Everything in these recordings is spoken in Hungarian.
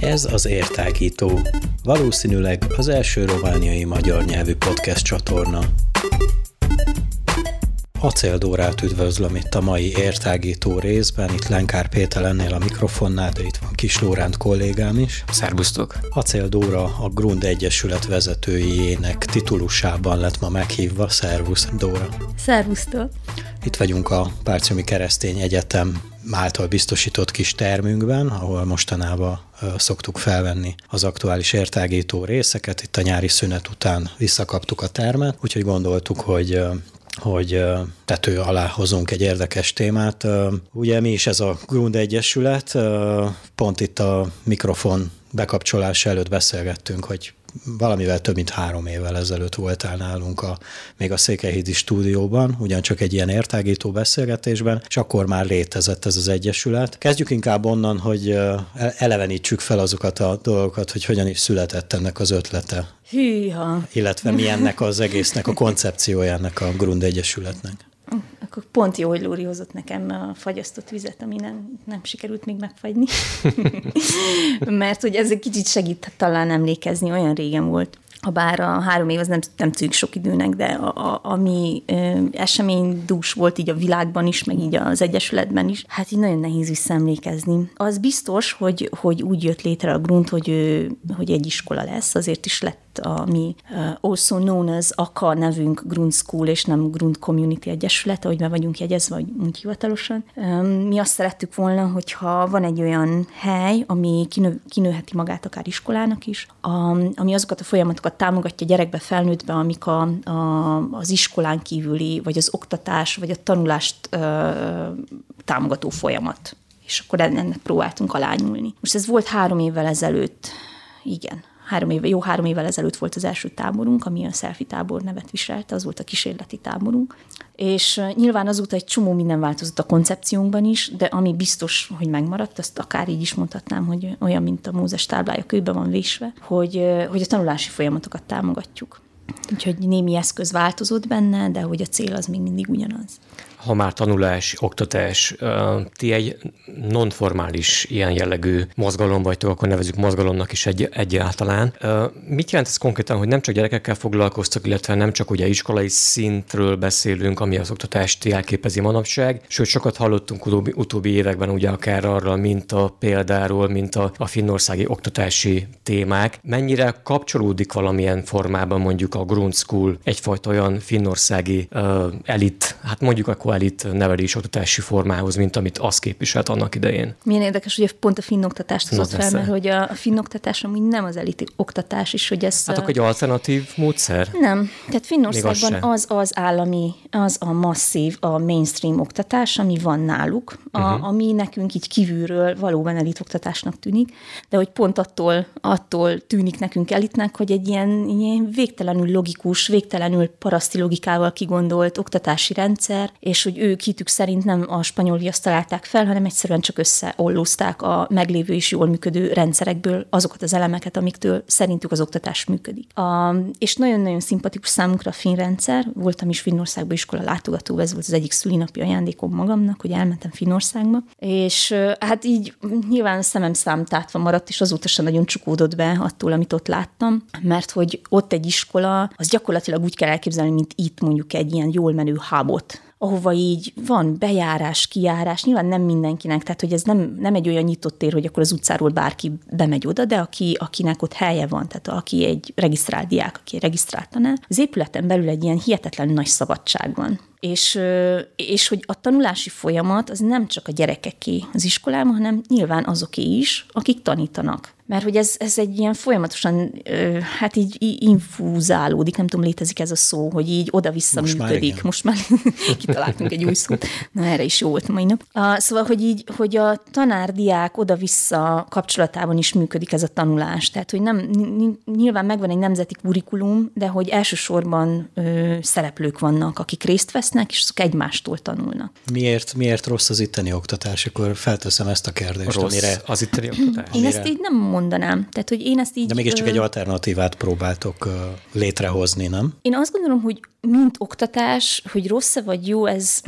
Ez az Értágító, valószínűleg az első romániai magyar nyelvű podcast csatorna. Acéldórát üdvözlöm itt a mai értágító részben, itt Lenkár Péter ennél a mikrofonnál, de itt van Kis Lóránt kollégám is. Szerbusztok! Acéldóra a Grund Egyesület vezetőjének titulusában lett ma meghívva. Szervusz, Dóra! Szervusztok! Itt vagyunk a Párciomi Keresztény Egyetem által biztosított kis termünkben, ahol mostanában szoktuk felvenni az aktuális értágító részeket. Itt a nyári szünet után visszakaptuk a termet, úgyhogy gondoltuk, hogy hogy tető alá hozunk egy érdekes témát. Ugye mi is ez a Grund Egyesület, pont itt a mikrofon bekapcsolás előtt beszélgettünk, hogy valamivel több mint három évvel ezelőtt voltál nálunk a, még a Székelyhídi stúdióban, ugyancsak egy ilyen értágító beszélgetésben, és akkor már létezett ez az egyesület. Kezdjük inkább onnan, hogy elevenítsük fel azokat a dolgokat, hogy hogyan is született ennek az ötlete. Hűha! Illetve mi ennek az egésznek a koncepciója ennek a Grund Egyesületnek. Akkor pont jó, hogy Lóri hozott nekem a fagyasztott vizet, ami nem, nem sikerült még megfagyni. Mert hogy ez egy kicsit segít talán emlékezni, olyan régen volt. Ha bár a három év az nem, nem tűnik sok időnek, de a, a, ami esemény dús volt így a világban is, meg így az Egyesületben is, hát így nagyon nehéz visszaemlékezni. Az biztos, hogy, hogy úgy jött létre a grunt, hogy, hogy egy iskola lesz, azért is lett a mi uh, also known as AKA nevünk Grund School, és nem Grund Community Egyesület, ahogy be vagyunk jegyezve, vagy úgy hivatalosan. Mi azt szerettük volna, hogyha van egy olyan hely, ami kinő, kinőheti magát akár iskolának is, ami azokat a folyamatokat támogatja gyerekbe, felnőttbe, amik a, a, az iskolán kívüli, vagy az oktatás, vagy a tanulást uh, támogató folyamat és akkor ennek próbáltunk alányulni. Most ez volt három évvel ezelőtt, igen, három éve, jó három évvel ezelőtt volt az első táborunk, ami a selfie tábor nevet viselte, az volt a kísérleti táborunk. És nyilván azóta egy csomó minden változott a koncepciónkban is, de ami biztos, hogy megmaradt, azt akár így is mondhatnám, hogy olyan, mint a Mózes táblája kőbe van vésve, hogy, hogy a tanulási folyamatokat támogatjuk. Úgyhogy némi eszköz változott benne, de hogy a cél az még mindig ugyanaz ha már tanulás, oktatás, ti egy nonformális ilyen jellegű mozgalom vagytok, akkor nevezük mozgalomnak is egy, egyáltalán. Mit jelent ez konkrétan, hogy nem csak gyerekekkel foglalkoztok, illetve nem csak ugye iskolai szintről beszélünk, ami az oktatást jelképezi manapság, sőt sokat hallottunk utóbbi, utóbbi években ugye akár arra, mint a példáról, mint a, a finnországi oktatási témák. Mennyire kapcsolódik valamilyen formában mondjuk a Grund School egyfajta olyan finnországi uh, elit, hát mondjuk akkor elit nevelési oktatási formához, mint amit az képviselt annak idején. Milyen érdekes, hogy pont a finn oktatást hozott fel, mert hogy a finn oktatás amúgy nem az elit oktatás is, hogy ez... Hát akkor egy alternatív módszer? Nem. Tehát Finnországban az, az az állami, az a masszív, a mainstream oktatás, ami van náluk, a, uh-huh. ami nekünk így kívülről valóban elit oktatásnak tűnik, de hogy pont attól, attól tűnik nekünk elitnek, hogy egy ilyen, ilyen végtelenül logikus, végtelenül paraszti logikával kigondolt oktatási rendszer, és és hogy ők hitük szerint nem a spanyol viaszt találták fel, hanem egyszerűen csak összeollózták a meglévő és jól működő rendszerekből azokat az elemeket, amiktől szerintük az oktatás működik. A, és nagyon-nagyon szimpatikus számunkra a finn rendszer. Voltam is Finnországban iskola látogató, ez volt az egyik szülinapi ajándékom magamnak, hogy elmentem Finnországba. És hát így nyilván szemem számtátva maradt, és azóta sem nagyon csukódott be attól, amit ott láttam, mert hogy ott egy iskola, az gyakorlatilag úgy kell elképzelni, mint itt mondjuk egy ilyen jól menő hábot ahova így van bejárás, kijárás, nyilván nem mindenkinek, tehát hogy ez nem, nem egy olyan nyitott tér, hogy akkor az utcáról bárki bemegy oda, de aki, akinek ott helye van, tehát aki egy regisztrált diák, aki egy regisztrált tanár, az épületen belül egy ilyen hihetetlen nagy szabadság van. És, és hogy a tanulási folyamat az nem csak a gyerekeké az iskolában, hanem nyilván azoké is, akik tanítanak mert hogy ez, ez egy ilyen folyamatosan, hát így infúzálódik, nem tudom, létezik ez a szó, hogy így oda-vissza Most működik. Már Most már kitaláltunk egy új szót. Na, erre is jó volt a mai nap. Szóval, hogy így, hogy a tanár-diák oda-vissza kapcsolatában is működik ez a tanulás. Tehát, hogy nem, nyilván megvan egy nemzeti kurikulum, de hogy elsősorban ö, szereplők vannak, akik részt vesznek, és azok egymástól tanulnak. Miért, miért rossz az itteni oktatás? Akkor felteszem ezt a kérdést. Rossz amire, az itteni oktatás? Én ezt így nem mondanám. Tehát, hogy én ezt így... De mégiscsak egy alternatívát próbáltok létrehozni, nem? Én azt gondolom, hogy mint oktatás, hogy rossz vagy jó, ez,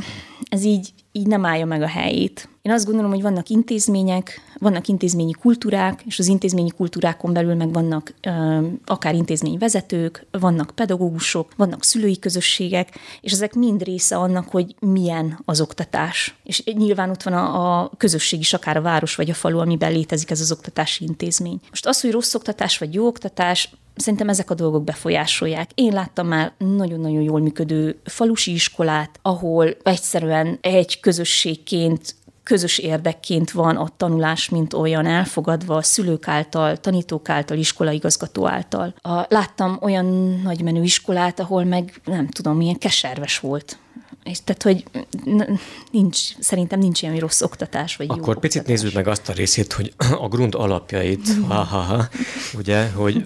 ez így, így nem állja meg a helyét. Én azt gondolom, hogy vannak intézmények, vannak intézményi kultúrák, és az intézményi kultúrákon belül meg vannak ö, akár intézményvezetők, vannak pedagógusok, vannak szülői közösségek, és ezek mind része annak, hogy milyen az oktatás. És nyilván ott van a, a közösség is, akár a város vagy a falu, amiben létezik ez az oktatási intézmény. Most az, hogy rossz oktatás vagy jó oktatás, Szerintem ezek a dolgok befolyásolják. Én láttam már nagyon-nagyon jól működő falusi iskolát, ahol egyszerűen egy közösségként közös érdekként van a tanulás, mint olyan elfogadva a szülők által, tanítók által, iskolaigazgató által. A, láttam olyan nagymenő iskolát, ahol meg nem tudom, milyen keserves volt. És tehát, hogy nincs, szerintem nincs ilyen rossz oktatás, vagy Akkor jó picit oktatás. nézzük meg azt a részét, hogy a grund alapjait, ha, ha, ha, ugye, hogy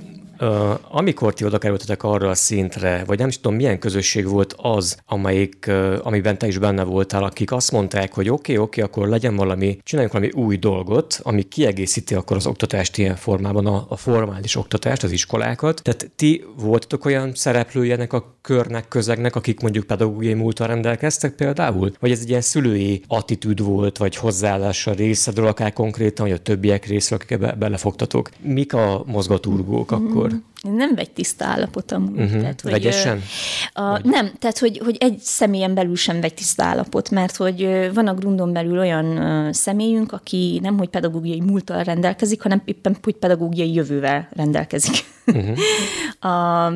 amikor ti oda kerültetek arra a szintre, vagy nem is tudom, milyen közösség volt az, amelyik, amiben te is benne voltál, akik azt mondták, hogy oké, okay, oké, okay, akkor legyen valami, csináljunk valami új dolgot, ami kiegészíti akkor az oktatást ilyen formában, a, a formális oktatást, az iskolákat. Tehát ti voltatok olyan szereplői ennek a körnek, közegnek, akik mondjuk pedagógiai múltal rendelkeztek például? Vagy ez egy ilyen szülői attitűd volt, vagy hozzáállás a részedről, akár konkrétan, vagy a többiek részről, akik be, belefogtatok? Mik a mozgatúrgók akkor? Akkor? Nem vegy tiszta állapot amúgy. Uh-huh. Tehát, hogy, Vegyesen? A, vagy? Nem, tehát hogy, hogy egy személyen belül sem vegy tiszta állapot, mert hogy van a grundon belül olyan személyünk, aki nem hogy pedagógiai múltal rendelkezik, hanem éppen hogy pedagógiai jövővel rendelkezik. Uh-huh. a,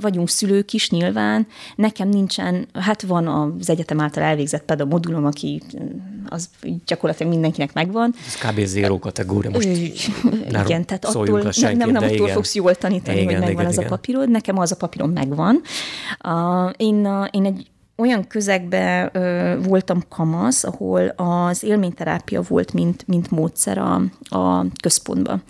vagyunk szülők is nyilván, nekem nincsen, hát van az egyetem által elvégzett pedamodulom, aki az gyakorlatilag mindenkinek megvan. Ez kb. zéró kategória most. igen, tehát attól, nem, nem, nem attól igen. fogsz jól tanítani, igen, hogy megvan igen, az igen. a papírod. Nekem az a papírom megvan. Uh, én, uh, én egy olyan közegben ö, voltam kamasz, ahol az élményterápia volt, mint, mint módszer a, a központban.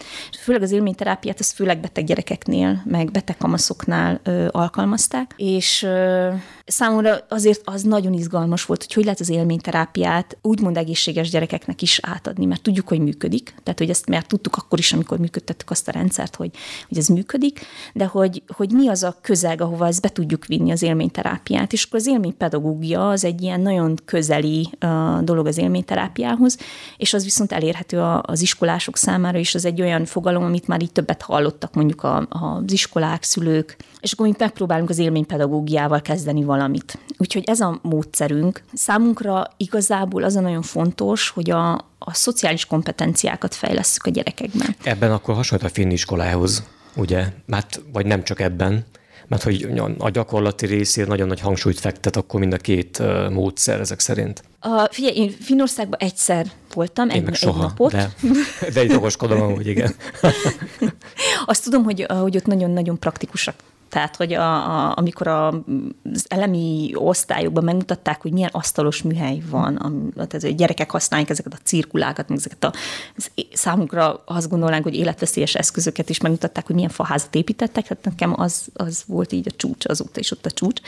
Főleg az élményterápiát, ezt főleg beteg gyerekeknél, meg beteg kamaszoknál ö, alkalmazták, és ö, számomra azért az nagyon izgalmas volt, hogy hogy lehet az élményterápiát úgymond egészséges gyerekeknek is átadni, mert tudjuk, hogy működik, tehát hogy ezt már tudtuk akkor is, amikor működtettük azt a rendszert, hogy, hogy ez működik, de hogy, hogy mi az a közeg, ahova ezt be tudjuk vinni az élményterápiát, és akkor az élménypedagógia az egy ilyen nagyon közeli uh, dolog az élményterápiához, és az viszont elérhető a, az iskolások számára is, az egy olyan fogalom, amit már így többet hallottak mondjuk a, az iskolák, szülők, és akkor mi megpróbálunk az élménypedagógiával kezdeni valamit. Úgyhogy ez a módszerünk. Számunkra igazából az a nagyon fontos, hogy a, a szociális kompetenciákat fejlesszük a gyerekekben. Ebben akkor hasonlít a finn iskolához, ugye? Mert, vagy nem csak ebben, mert hogy a gyakorlati részére nagyon nagy hangsúlyt fektet akkor mind a két módszer ezek szerint. A, figyelj, én Finországban egyszer voltam, én egy, meg soha, egy napot. De, de egy okoskodom, hogy igen. Azt tudom, hogy, hogy ott nagyon-nagyon praktikusak tehát, hogy a, a, amikor a, az elemi osztályokban megmutatták, hogy milyen asztalos műhely van, a, tehát a gyerekek használják ezeket a cirkulákat, meg ezeket a számunkra azt gondolnánk, hogy életveszélyes eszközöket is megmutatták, hogy milyen faházat építettek, tehát nekem az, az volt így a csúcs, azóta is ott a csúcs.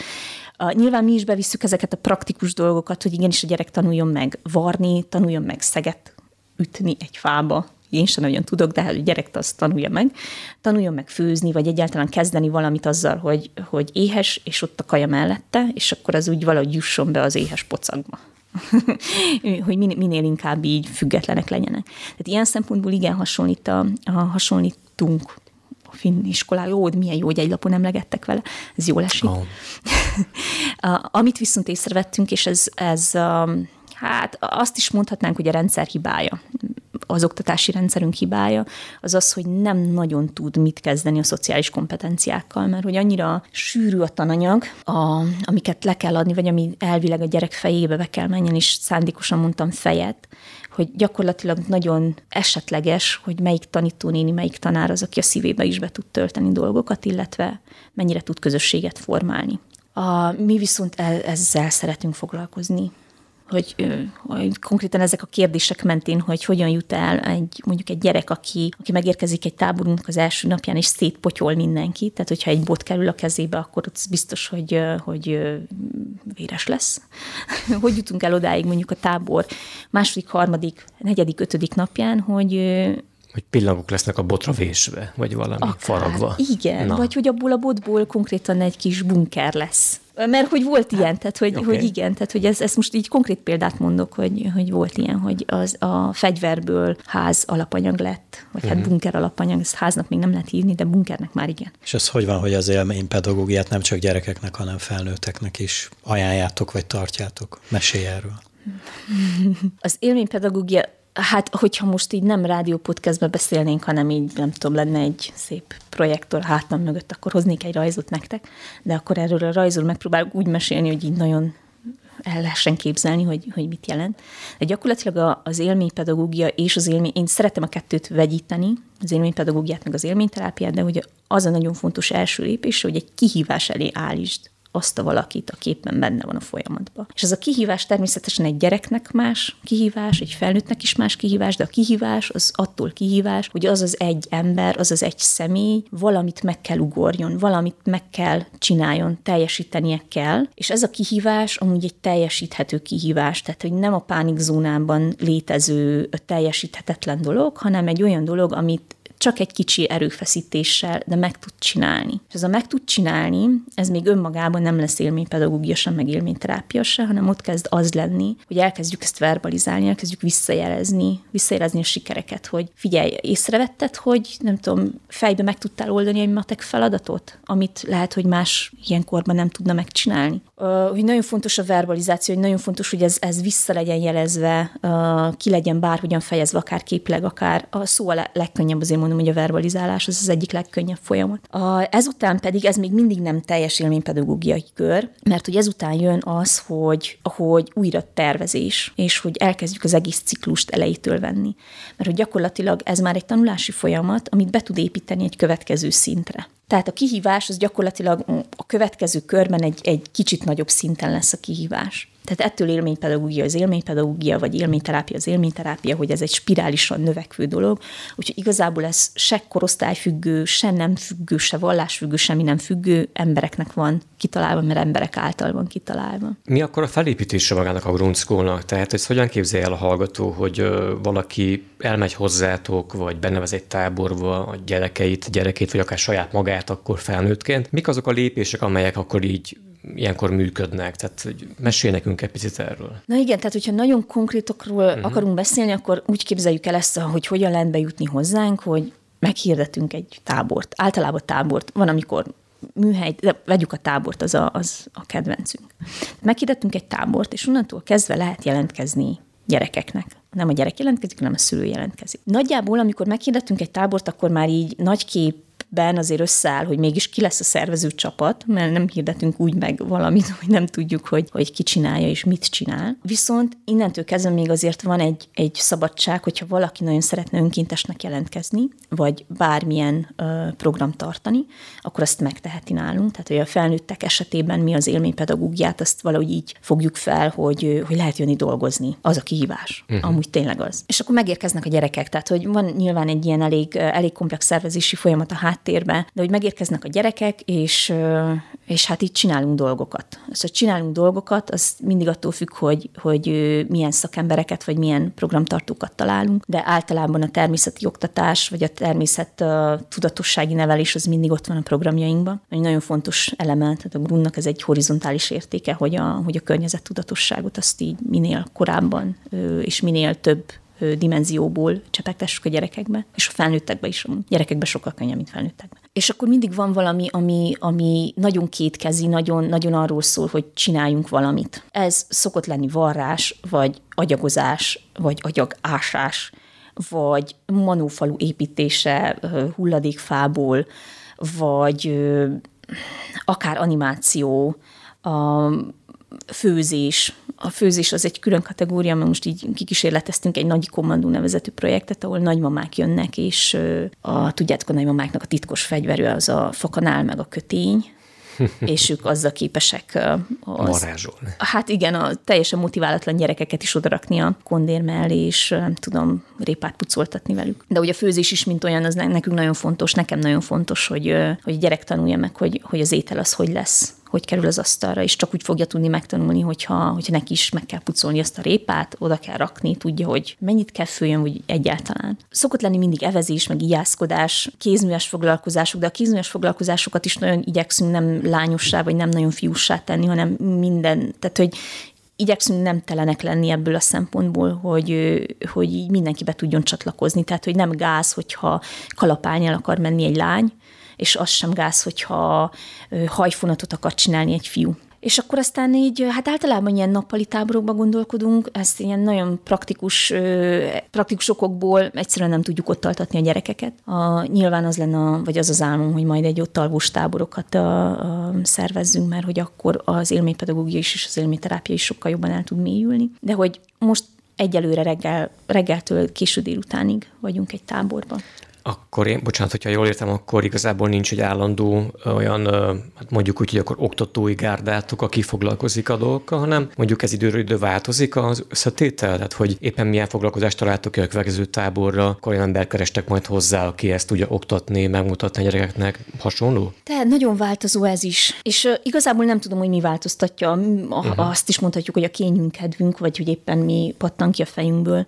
Nyilván mi is bevisszük ezeket a praktikus dolgokat, hogy igenis a gyerek tanuljon meg varni, tanuljon meg szeget ütni egy fába, én sem nagyon tudok, de hát a gyerek azt tanulja meg, tanuljon meg főzni, vagy egyáltalán kezdeni valamit azzal, hogy, hogy éhes, és ott a kaja mellette, és akkor az úgy valahogy jusson be az éhes pocakba. hogy minél inkább így függetlenek legyenek. Tehát ilyen szempontból igen hasonlít a, a hasonlítunk a finn iskolá, jó, milyen jó, hogy egy lapon emlegettek vele, ez jól esik. Oh. Amit viszont észrevettünk, és ez, ez hát azt is mondhatnánk, hogy a rendszer hibája az oktatási rendszerünk hibája, az az, hogy nem nagyon tud mit kezdeni a szociális kompetenciákkal, mert hogy annyira sűrű a tananyag, a, amiket le kell adni, vagy ami elvileg a gyerek fejébe be kell menjen, és szándékosan mondtam fejet, hogy gyakorlatilag nagyon esetleges, hogy melyik tanítónéni, melyik tanár az, aki a szívébe is be tud tölteni dolgokat, illetve mennyire tud közösséget formálni. A, mi viszont ezzel szeretünk foglalkozni hogy, hogy konkrétan ezek a kérdések mentén, hogy hogyan jut el egy, mondjuk egy gyerek, aki, aki megérkezik egy táborunknak az első napján, és szétpotyol mindenki, tehát hogyha egy bot kerül a kezébe, akkor ott biztos, hogy, hogy véres lesz. hogy jutunk el odáig mondjuk a tábor második, harmadik, negyedik, ötödik napján, hogy Hogy pillangok lesznek a botra vésve, vagy valami Akár, faragva. Igen, Na. vagy hogy abból a botból konkrétan egy kis bunker lesz. Mert hogy volt ilyen, tehát hogy, okay. hogy igen, tehát hogy ez, ez most így konkrét példát mondok, hogy, hogy volt ilyen, hogy az a fegyverből ház alapanyag lett, vagy uh-huh. hát mhm. bunker alapanyag, ezt háznak még nem lehet hívni, de bunkernek már igen. És ez hogy van, hogy az élménypedagógiát nem csak gyerekeknek, hanem felnőtteknek is ajánljátok, vagy tartjátok? Mesélj erről. Az élménypedagógia Hát, hogyha most így nem rádió podcastbe beszélnénk, hanem így, nem tudom, lenne egy szép projektor hátam mögött, akkor hoznék egy rajzot nektek, de akkor erről a rajzról megpróbálok úgy mesélni, hogy így nagyon el lehessen képzelni, hogy, hogy mit jelent. De gyakorlatilag az élménypedagógia és az élmény, én szeretem a kettőt vegyíteni, az élménypedagógiát meg az élményterápiát, de ugye az a nagyon fontos első lépés, hogy egy kihívás elé állítsd azt a valakit, aki éppen benne van a folyamatban. És ez a kihívás természetesen egy gyereknek más kihívás, egy felnőttnek is más kihívás, de a kihívás az attól kihívás, hogy az az egy ember, az az egy személy valamit meg kell ugorjon, valamit meg kell csináljon, teljesítenie kell, és ez a kihívás amúgy egy teljesíthető kihívás, tehát hogy nem a pánikzónában létező teljesíthetetlen dolog, hanem egy olyan dolog, amit csak egy kicsi erőfeszítéssel, de meg tud csinálni. És ez a meg tud csinálni, ez még önmagában nem lesz élménypedagógia sem, meg élményterápia sem, hanem ott kezd az lenni, hogy elkezdjük ezt verbalizálni, elkezdjük visszajelezni, visszajelezni a sikereket, hogy figyelj, észrevetted, hogy nem tudom, fejbe meg tudtál oldani egy matek feladatot, amit lehet, hogy más ilyenkorban nem tudna megcsinálni. Uh, hogy nagyon fontos a verbalizáció, hogy nagyon fontos, hogy ez, ez vissza legyen jelezve, uh, ki legyen bárhogyan fejezve, akár képleg, akár a szó a legkönnyebb azért mondom, hogy a verbalizálás az az egyik legkönnyebb folyamat. A, ezután pedig ez még mindig nem teljes élménypedagógiai kör, mert hogy ezután jön az, hogy, hogy újra tervezés, és hogy elkezdjük az egész ciklust elejétől venni. Mert hogy gyakorlatilag ez már egy tanulási folyamat, amit be tud építeni egy következő szintre. Tehát a kihívás az gyakorlatilag a következő körben egy, egy kicsit nagyobb szinten lesz a kihívás. Tehát ettől élménypedagógia az élménypedagógia, vagy élményterápia az élményterápia, hogy ez egy spirálisan növekvő dolog. Úgyhogy igazából ez se korosztályfüggő, se nem függő, se vallásfüggő, semmi nem függő embereknek van kitalálva, mert emberek által van kitalálva. Mi akkor a felépítése magának a Grund School-nak? Tehát ez hogyan képzelje el a hallgató, hogy valaki elmegy hozzátok, vagy benevez egy táborba a gyerekeit, gyerekét, vagy akár saját magát akkor felnőttként. Mik azok a lépések, amelyek akkor így ilyenkor működnek. Tehát hogy mesélj nekünk egy picit erről. Na igen, tehát hogyha nagyon konkrétokról uh-huh. akarunk beszélni, akkor úgy képzeljük el ezt, hogy hogyan lehet bejutni hozzánk, hogy meghirdetünk egy tábort. Általában tábort. Van, amikor műhely, de vegyük a tábort, az a, az a kedvencünk. Meghirdettünk egy tábort, és onnantól kezdve lehet jelentkezni gyerekeknek. Nem a gyerek jelentkezik, hanem a szülő jelentkezik. Nagyjából, amikor meghirdettünk egy tábort, akkor már így nagy kép ben azért összeáll, hogy mégis ki lesz a szervező csapat, mert nem hirdetünk úgy meg valamit, hogy nem tudjuk, hogy, hogy ki csinálja és mit csinál. Viszont innentől kezdve még azért van egy, egy szabadság, hogyha valaki nagyon szeretne önkéntesnek jelentkezni, vagy bármilyen ö, program tartani, akkor azt megteheti nálunk. Tehát, hogy a felnőttek esetében mi az élménypedagógiát, azt valahogy így fogjuk fel, hogy, hogy lehet jönni dolgozni. Az a kihívás. Uh-huh. Amúgy tényleg az. És akkor megérkeznek a gyerekek. Tehát, hogy van nyilván egy ilyen elég, elég komplex szervezési folyamat a háttérbe, de hogy megérkeznek a gyerekek, és, és hát itt csinálunk dolgokat. Szóval csinálunk dolgokat, az mindig attól függ, hogy, hogy milyen szakembereket, vagy milyen programtartókat találunk, de általában a természeti oktatás, vagy a természet a tudatossági nevelés az mindig ott van a programjainkban. Egy nagyon fontos eleme, tehát a Grunnak ez egy horizontális értéke, hogy a, hogy a környezet tudatosságot azt így minél korábban és minél több dimenzióból csepegtessük a gyerekekbe, és a felnőttekbe is, a gyerekekbe sokkal könnyebb, mint felnőttekbe. És akkor mindig van valami, ami, ami nagyon kétkezi, nagyon, nagyon arról szól, hogy csináljunk valamit. Ez szokott lenni varrás, vagy agyagozás, vagy agyagásás, vagy manófalu építése hulladékfából, vagy akár animáció, a főzés, a főzés az egy külön kategória, mert most így kikísérleteztünk egy nagy kommandó nevezetű projektet, ahol nagymamák jönnek, és a, tudjátok, a nagymamáknak a titkos fegyverő az a fakanál meg a kötény, és ők azzal képesek az, Marázsolni. Hát igen, a teljesen motiválatlan gyerekeket is odarakni a kondér mellé, és nem tudom, répát pucoltatni velük. De ugye a főzés is, mint olyan, az nekünk nagyon fontos, nekem nagyon fontos, hogy, hogy a gyerek tanulja meg, hogy, hogy az étel az hogy lesz hogy kerül az asztalra, és csak úgy fogja tudni megtanulni, hogyha, hogyha neki is meg kell pucolni azt a répát, oda kell rakni, tudja, hogy mennyit kell följön, vagy egyáltalán. Szokott lenni mindig evezés, meg ijászkodás, kézműves foglalkozások, de a kézműves foglalkozásokat is nagyon igyekszünk nem lányossá, vagy nem nagyon fiúsá tenni, hanem minden, tehát hogy igyekszünk nem telenek lenni ebből a szempontból, hogy, hogy mindenki be tudjon csatlakozni. Tehát, hogy nem gáz, hogyha kalapálni el akar menni egy lány, és az sem gáz, hogyha hajfonatot akar csinálni egy fiú. És akkor aztán így, hát általában ilyen nappali táborokba gondolkodunk, ezt ilyen nagyon praktikus, praktikus okokból egyszerűen nem tudjuk ott altatni a gyerekeket. A, nyilván az lenne, vagy az az álmom, hogy majd egy ott alvós táborokat a, a, szervezzünk, mert hogy akkor az élménypedagógia is és az élményterápia is sokkal jobban el tud mélyülni. De hogy most egyelőre reggel, reggeltől késő délutánig vagyunk egy táborban akkor én, bocsánat, hogyha jól értem, akkor igazából nincs egy állandó olyan, hát mondjuk úgy, hogy akkor oktatói gárdátok, aki foglalkozik a dolgokkal, hanem mondjuk ez időről idő változik az összetétel, tehát hogy éppen milyen foglalkozást találtok ki a következő táborra, akkor olyan ember kerestek majd hozzá, aki ezt tudja oktatni, megmutatni a gyerekeknek, hasonló? Tehát nagyon változó ez is. És igazából nem tudom, hogy mi változtatja. A, uh-huh. Azt is mondhatjuk, hogy a kényünk, kedvünk, vagy hogy éppen mi pattan ki a fejünkből.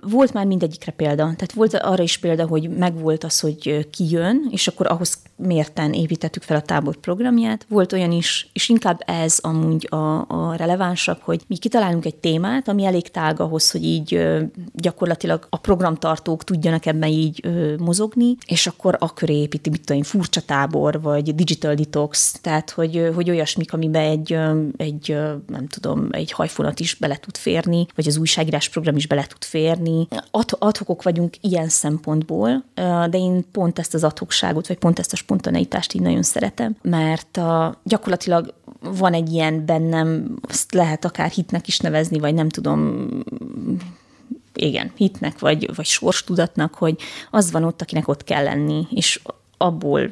Volt már mindegyikre példa. Tehát volt arra is példa, hogy meg volt az, hogy kijön, és akkor ahhoz mérten építettük fel a tábor programját. Volt olyan is, és inkább ez amúgy a, a relevánsabb, hogy mi kitalálunk egy témát, ami elég tág ahhoz, hogy így gyakorlatilag a programtartók tudjanak ebben így mozogni, és akkor a köré építi, mit tudom, furcsa tábor, vagy digital detox, tehát hogy, hogy olyasmik, amiben egy, egy, nem tudom, egy hajfonat is bele tud férni, vagy az újságírás program is bele tud férni. Adhokok vagyunk ilyen szempontból, de én pont ezt az adhokságot, vagy pont ezt a spontaneitást így nagyon szeretem, mert a, gyakorlatilag van egy ilyen bennem, azt lehet akár hitnek is nevezni, vagy nem tudom, igen, hitnek, vagy, vagy sorstudatnak, hogy az van ott, akinek ott kell lenni, és abból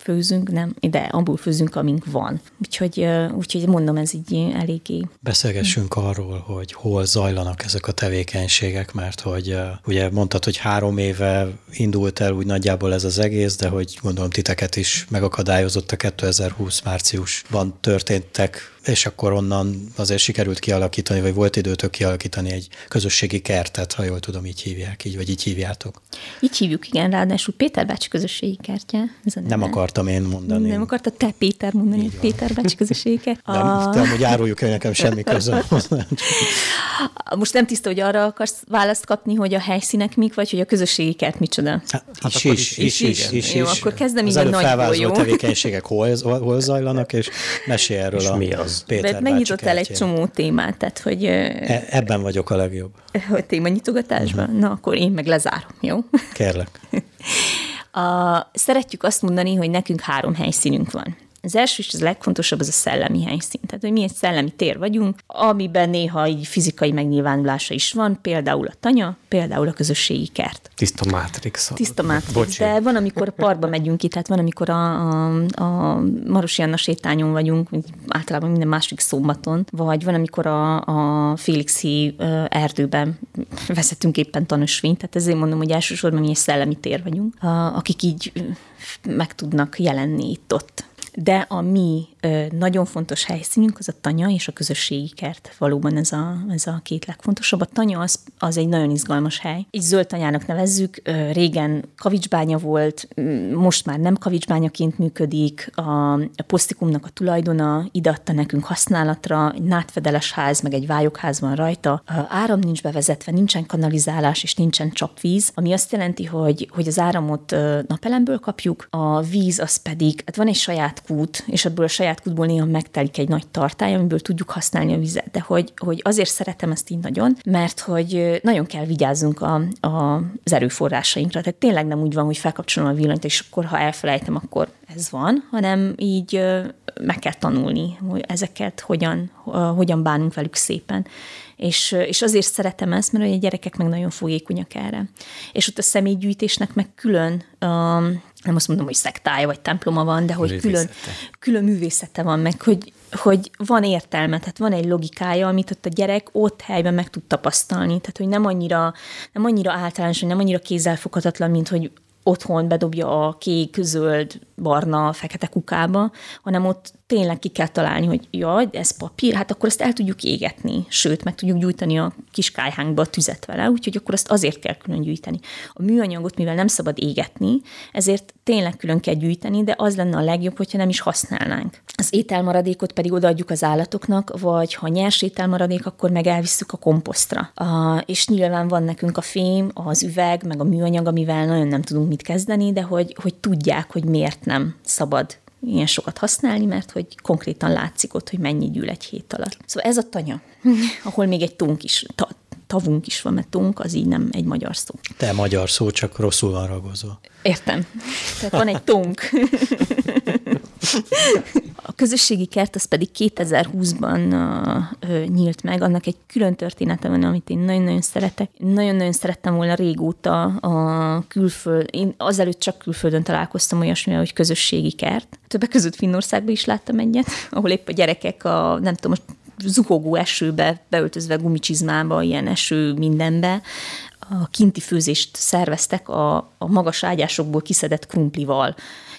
főzünk, nem, de abból főzünk, amink van. Úgyhogy, úgyhogy mondom, ez így eléggé. Beszélgessünk arról, hogy hol zajlanak ezek a tevékenységek, mert hogy ugye mondtad, hogy három éve indult el úgy nagyjából ez az egész, de hogy gondolom titeket is megakadályozott a 2020 márciusban történtek és akkor onnan azért sikerült kialakítani, vagy volt időtök kialakítani egy közösségi kertet, ha jól tudom, így hívják, így, vagy így hívjátok. Így hívjuk, igen, ráadásul Péter bácsi közösségi kertje. Ez a Nem akartam én mondani. Nem akarta te Péter mondani, hogy Péter bácsi közösségi kert. Nem, a... de amúgy áruljuk el nekem semmi közöm. Most nem tiszta, hogy arra akarsz választ kapni, hogy a helyszínek mik, vagy hogy a közösségi kert micsoda. Hát, hát is, is, is, is, is, Jó, akkor kezdem így a nagy jó. tevékenységek hol, hol zajlanak, és mesélj erről és a... mi az? Péter megnyitott el egy csomó témát, tehát hogy... E, ebben vagyok a legjobb. Hogy témanyitogatásban? Uh-huh. Na, akkor én meg lezárom, jó? Kérlek. a, szeretjük azt mondani, hogy nekünk három helyszínünk van. Az első és az legfontosabb az a szellemi helyszín. Tehát, hogy mi egy szellemi tér vagyunk, amiben néha így fizikai megnyilvánulása is van, például a tanya, például a közösségi kert. Tiszta mátrix. Tiszta mátrix, Bocsi. de van, amikor parkba megyünk ki, tehát van, amikor a, a, a Marosi Anna sétányon vagyunk, általában minden másik szombaton, vagy van, amikor a, a Félixi erdőben vezetünk éppen tanúsvényt, tehát ezért mondom, hogy elsősorban mi egy szellemi tér vagyunk, akik így meg tudnak jelenni itt-ott de a mi nagyon fontos helyszínünk az a tanya és a közösségi kert. Valóban ez a, ez a két legfontosabb. A tanya az, az egy nagyon izgalmas hely. Egy zöld tanyának nevezzük. Régen kavicsbánya volt, most már nem kavicsbányaként működik. A, a posztikumnak a tulajdona ide adta nekünk használatra, egy nátfedeles ház, meg egy vályokház van rajta. Áram nincs bevezetve, nincsen kanalizálás és nincsen csapvíz, ami azt jelenti, hogy, hogy az áramot napelemből kapjuk, a víz az pedig, hát van egy saját kút, és ebből a saját kútból néha megtelik egy nagy tartály, amiből tudjuk használni a vizet. De hogy, hogy azért szeretem ezt így nagyon, mert hogy nagyon kell vigyázzunk a, a, az erőforrásainkra. Tehát tényleg nem úgy van, hogy felkapcsolom a villanyt, és akkor ha elfelejtem, akkor ez van, hanem így meg kell tanulni, hogy ezeket hogyan, hogyan bánunk velük szépen. És, és azért szeretem ezt, mert a gyerekek meg nagyon fogékonyak erre. És ott a személygyűjtésnek meg külön um, nem azt mondom, hogy szektája vagy temploma van, de hogy külön, külön művészete van meg, hogy, hogy van értelme, tehát van egy logikája, amit ott a gyerek ott helyben meg tud tapasztalni. Tehát, hogy nem annyira, nem annyira általános, hogy nem annyira kézzelfoghatatlan, mint hogy otthon bedobja a kék, zöld barna, fekete kukába, hanem ott tényleg ki kell találni, hogy jaj, ez papír, hát akkor ezt el tudjuk égetni, sőt, meg tudjuk gyújtani a kis kájhánkba a tüzet vele, úgyhogy akkor azt azért kell külön gyűjteni. A műanyagot, mivel nem szabad égetni, ezért tényleg külön kell gyűjteni, de az lenne a legjobb, hogyha nem is használnánk. Az ételmaradékot pedig odaadjuk az állatoknak, vagy ha nyers ételmaradék, akkor meg elvisszük a komposztra. A, és nyilván van nekünk a fém, az üveg, meg a műanyag, amivel nagyon nem tudunk mit kezdeni, de hogy, hogy tudják, hogy miért nem szabad ilyen sokat használni, mert hogy konkrétan látszik ott, hogy mennyi gyűl egy hét alatt. Szóval ez a tanya, ahol még egy tunk is, ta, tavunk is van, mert tunk az így nem egy magyar szó. Te magyar szó, csak rosszul van ragozva. Értem. Tehát van egy tunk. A közösségi kert az pedig 2020-ban uh, nyílt meg, annak egy külön története van, amit én nagyon-nagyon szeretek. Nagyon-nagyon szerettem volna régóta a külföld, én azelőtt csak külföldön találkoztam olyasmivel, hogy közösségi kert. Többek között Finnországban is láttam egyet, ahol épp a gyerekek a, nem tudom, zuhogó esőbe, beöltözve gumicsizmába, ilyen eső mindenbe, a kinti főzést szerveztek a, a magas ágyásokból kiszedett krumplival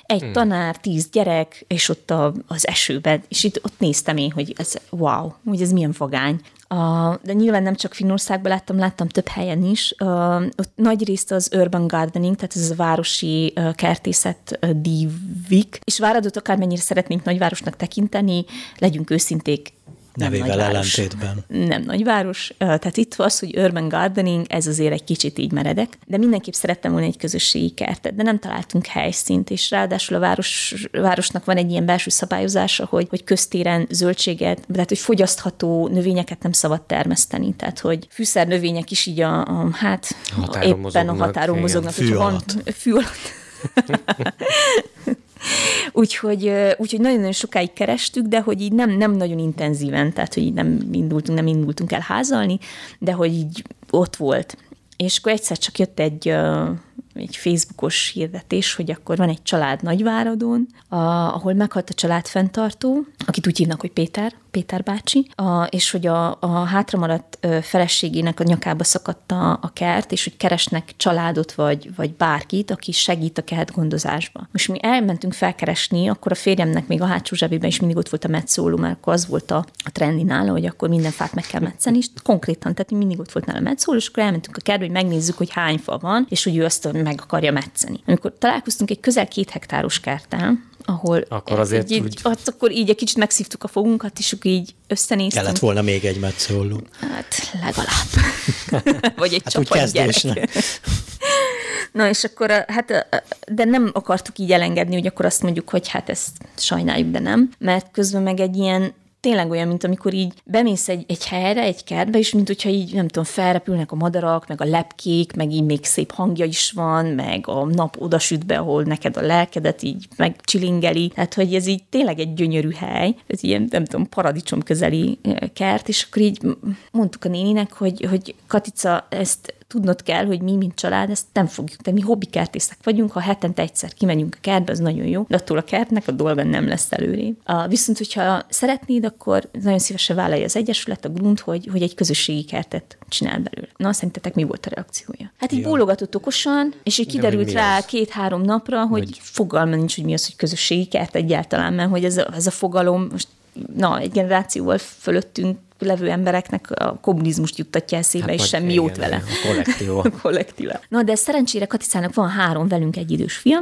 egy hmm. tanár, tíz gyerek, és ott a, az esőben, és itt ott néztem én, hogy ez wow, hogy ez milyen vagány. A, de nyilván nem csak Finnországban láttam, láttam több helyen is. A, ott nagy részt az urban gardening, tehát ez a városi kertészet a dívik, és Váradot akármennyire szeretnénk nagyvárosnak tekinteni, legyünk őszinték, nevével nagyváros, ellentétben. Nem nagyváros, tehát itt az, hogy urban gardening, ez azért egy kicsit így meredek, de mindenképp szerettem volna egy közösségi kertet, de nem találtunk helyszínt, és ráadásul a város, városnak van egy ilyen belső szabályozása, hogy, hogy köztéren zöldséget, tehát hogy fogyasztható növényeket nem szabad termeszteni, tehát hogy fűszer növények is így a, a hát határon éppen a határon mozognak. Fű alatt. Van, fű alatt. úgyhogy, úgyhogy nagyon-nagyon sokáig kerestük, de hogy így nem, nem nagyon intenzíven, tehát hogy így nem indultunk, nem indultunk el házalni, de hogy így ott volt. És akkor egyszer csak jött egy, egy Facebookos hirdetés, hogy akkor van egy család Nagyváradon, ahol meghalt a család fenntartó, akit úgy hívnak, hogy Péter, Péter bácsi, a, és hogy a, a hátramaradt feleségének a nyakába szakadt a, a kert, és hogy keresnek családot vagy, vagy bárkit, aki segít a kert gondozásba. Most mi elmentünk felkeresni, akkor a férjemnek még a hátsó zsebében is mindig ott volt a metszóló, mert akkor az volt a, a trendi nála, hogy akkor minden fát meg kell metszeni, és konkrétan, tehát mindig ott volt nála a metszóló, és akkor elmentünk a kertbe, hogy megnézzük, hogy hány fa van, és hogy ő azt meg akarja metszeni. Amikor találkoztunk egy közel két hektáros kerttel, ahol akkor azért így, úgy... ott, akkor így egy kicsit megszívtuk a fogunkat, és így összenéztünk. Kellett volna még egy metszóló. Hát legalább. Vagy egy hát csapat gyerek. Na és akkor, hát, de nem akartuk így elengedni, hogy akkor azt mondjuk, hogy hát ezt sajnáljuk, de nem, mert közben meg egy ilyen tényleg olyan, mint amikor így bemész egy, egy helyre, egy kertbe, és mint hogyha így, nem tudom, felrepülnek a madarak, meg a lepkék, meg így még szép hangja is van, meg a nap odasüt be, ahol neked a lelkedet így megcsilingeli. Tehát, hogy ez így tényleg egy gyönyörű hely, ez ilyen, nem tudom, paradicsom közeli kert, és akkor így mondtuk a néninek, hogy, hogy Katica, ezt tudnod kell, hogy mi, mint család, ezt nem fogjuk, de mi hobbikertészek vagyunk, ha hetente egyszer kimegyünk a kertbe, az nagyon jó, de attól a kertnek a dolga nem lesz előré. A, viszont, hogyha szeretnéd, akkor nagyon szívesen vállalja az Egyesület, a Grunt, hogy, hogy egy közösségi kertet csinál belőle. Na, szerintetek mi volt a reakciója? Hát így bólogatott okosan, és így kiderült rá két-három napra, hogy, hogy fogalma nincs, hogy mi az, hogy közösségi kert egyáltalán, mert hogy ez a, ez a fogalom most na, egy generációval fölöttünk levő embereknek a kommunizmust juttatja eszébe, hát, és semmi igen, jót vele. Kollektíva. Na, de szerencsére Katicának van három velünk egy idős fia,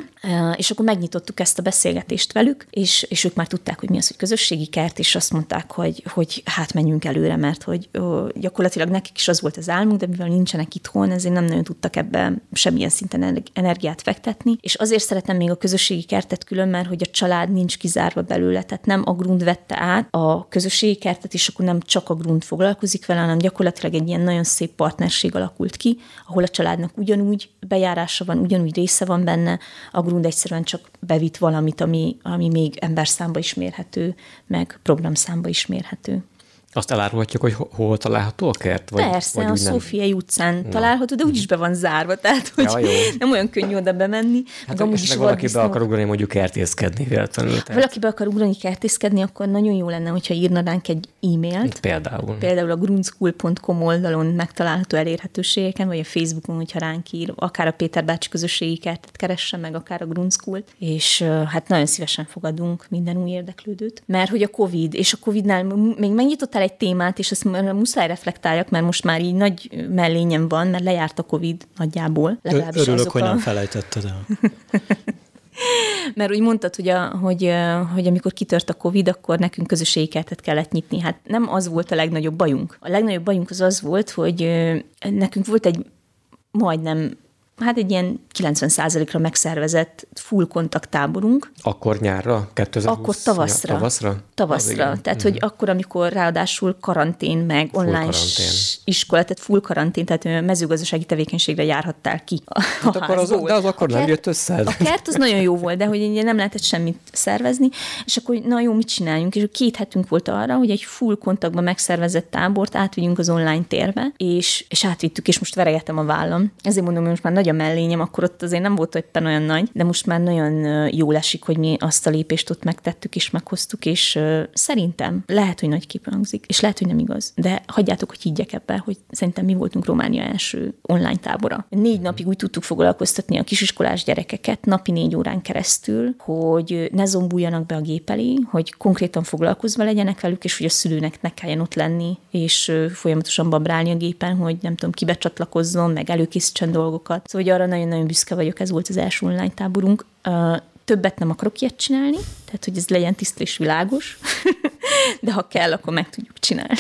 és akkor megnyitottuk ezt a beszélgetést velük, és, és ők már tudták, hogy mi az, hogy közösségi kert, és azt mondták, hogy, hogy hát menjünk előre, mert hogy ó, gyakorlatilag nekik is az volt az álmuk, de mivel nincsenek itthon, ezért nem nagyon tudtak ebben semmilyen szinten energiát fektetni, és azért szeretem még a közösségi kertet külön, mert hogy a család nincs kizárva belőle, tehát nem a grund vette át a közösségi kertet, és akkor nem csak csak a Grund foglalkozik vele, hanem gyakorlatilag egy ilyen nagyon szép partnerség alakult ki, ahol a családnak ugyanúgy bejárása van, ugyanúgy része van benne, a Grund egyszerűen csak bevitt valamit, ami, ami még emberszámba is mérhető, meg programszámba is mérhető. Azt elárulhatjuk, hogy hol található a kert? Vagy, Persze, vagy a Szófiai utcán Na. található, de úgyis be van zárva, tehát hogy ja, jó. nem olyan könnyű oda bemenni. Hát amúgy is valaki be akar ugrani, mondjuk kertészkedni véletlenül. Ha valaki be akar ugrani kertészkedni, akkor nagyon jó lenne, hogyha írna ránk egy e-mailt. Például. Például a grundschool.com oldalon megtalálható elérhetőségeken, vagy a Facebookon, hogyha ránk ír, akár a Péter bácsi közösségi kertet keresse meg, akár a Grundschool-t, és hát nagyon szívesen fogadunk minden új érdeklődőt. Mert hogy a COVID, és a COVID-nál még megnyitott el egy témát, és ezt muszáj reflektáljak, mert most már így nagy mellényem van, mert lejárt a COVID nagyjából. Örülök, hogy a... nem felejtetted el. Mert úgy mondtad, hogy, a, hogy, hogy amikor kitört a Covid, akkor nekünk közösségi kertet kellett nyitni. Hát nem az volt a legnagyobb bajunk. A legnagyobb bajunk az az volt, hogy nekünk volt egy majdnem hát egy ilyen 90%-ra megszervezett full kontakt táborunk. Akkor nyárra? 2020? Akkor tavaszra. Tavaszra? Tavaszra. Tehát, hogy mhm. akkor, amikor ráadásul karantén, meg full online karantén. iskola, tehát full karantén, tehát mezőgazdasági tevékenységre járhattál ki a, hát akkor az, De az akkor a nem kert, jött össze. A kert az nagyon jó volt, de hogy nem lehetett semmit szervezni, és akkor na jó, mit csináljunk? És két hetünk volt arra, hogy egy full kontaktban megszervezett tábort átvigyünk az online térbe, és, és átvittük, és most veregetem a vállam. Ezért mondom, hogy most már nagy a mellényem, akkor ott azért nem volt éppen olyan nagy, de most már nagyon jól esik, hogy mi azt a lépést ott megtettük és meghoztuk, és szerintem lehet, hogy nagy képen hangzik, és lehet, hogy nem igaz, de hagyjátok, hogy higgyek ebbe, hogy szerintem mi voltunk Románia első online tábora. Négy napig úgy tudtuk foglalkoztatni a kisiskolás gyerekeket, napi négy órán keresztül, hogy ne zombuljanak be a gép elé, hogy konkrétan foglalkozva legyenek velük, és hogy a szülőnek ne kelljen ott lenni, és folyamatosan babrálni a gépen, hogy nem tudom, kibe csatlakozzon, meg előkészítsen dolgokat. Szóval, hogy arra nagyon-nagyon büszke vagyok, ez volt az első online táborunk. Többet nem akarok ilyet csinálni, tehát hogy ez legyen tiszta és világos, de ha kell, akkor meg tudjuk csinálni.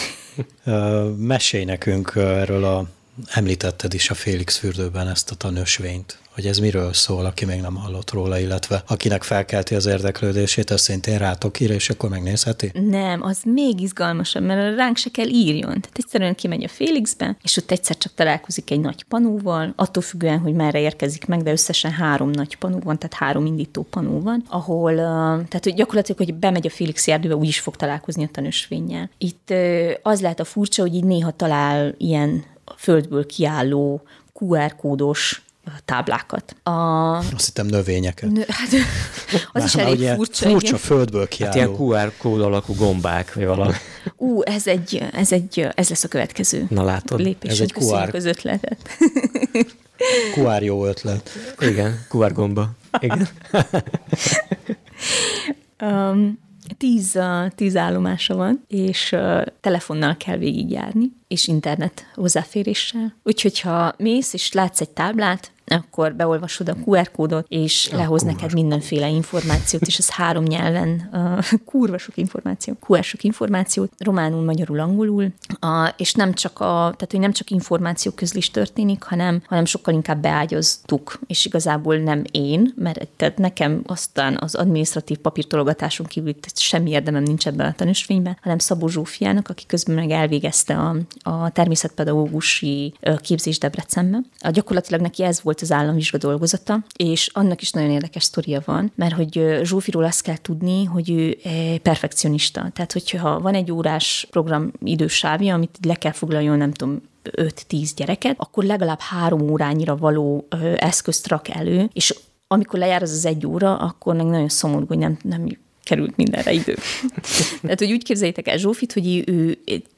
Mesélj nekünk erről a, említetted is a Félix fürdőben ezt a tanösvényt hogy ez miről szól, aki még nem hallott róla, illetve akinek felkelti az érdeklődését, az szintén rátok ír, és akkor megnézheti? Nem, az még izgalmasabb, mert ránk se kell írjon. Tehát egyszerűen kimegy a Félixbe, és ott egyszer csak találkozik egy nagy panúval, attól függően, hogy merre érkezik meg, de összesen három nagy panú van, tehát három indító panú van, ahol, tehát hogy gyakorlatilag, hogy bemegy a Félix erdőbe, úgy is fog találkozni a tanúsvényel. Itt az lehet a furcsa, hogy így néha talál ilyen földből kiálló QR kódos táblákat. A... Azt hittem növényeket. Nö, hát, az is elég ugye furcsa. Furcsa igen. földből kiálló. Hát ilyen QR kód alakú gombák, vagy valami. Ú, ez egy, ez egy, ez lesz a következő Na látod, lépés. Ez egy QR. az ötletet. QR jó ötlet. Igen, QR gomba. Igen. um, tíz, tíz állomása van, és uh, telefonnal kell végigjárni, és internet hozzáféréssel. Úgyhogy ha mész és látsz egy táblát, akkor beolvasod a QR kódot, és a lehoz kurva. neked mindenféle információt, és ez három nyelven, uh, kurva sok információ, QR sok információt, románul, magyarul, angolul, uh, és nem csak a, tehát hogy nem csak információ közlés történik, hanem, hanem sokkal inkább beágyaztuk, és igazából nem én, mert tehát nekem aztán az administratív papírtologatáson kívül semmi érdemem nincs ebben a tanúsvényben, hanem Szabó Zsófiának, aki közben meg elvégezte a, a természetpedagógusi képzés Debrecenben. A gyakorlatilag neki ez volt volt az államvizsga dolgozata, és annak is nagyon érdekes sztoria van, mert hogy Zsófiról azt kell tudni, hogy ő perfekcionista. Tehát, hogyha van egy órás program idősávja, amit le kell foglaljon, nem tudom, 5-10 gyereket, akkor legalább három órányira való eszközt rak elő, és amikor lejár az az egy óra, akkor nagyon szomorú, hogy nem, nem került mindenre idő. Tehát, hogy úgy képzeljétek el Zsófit, hogy ő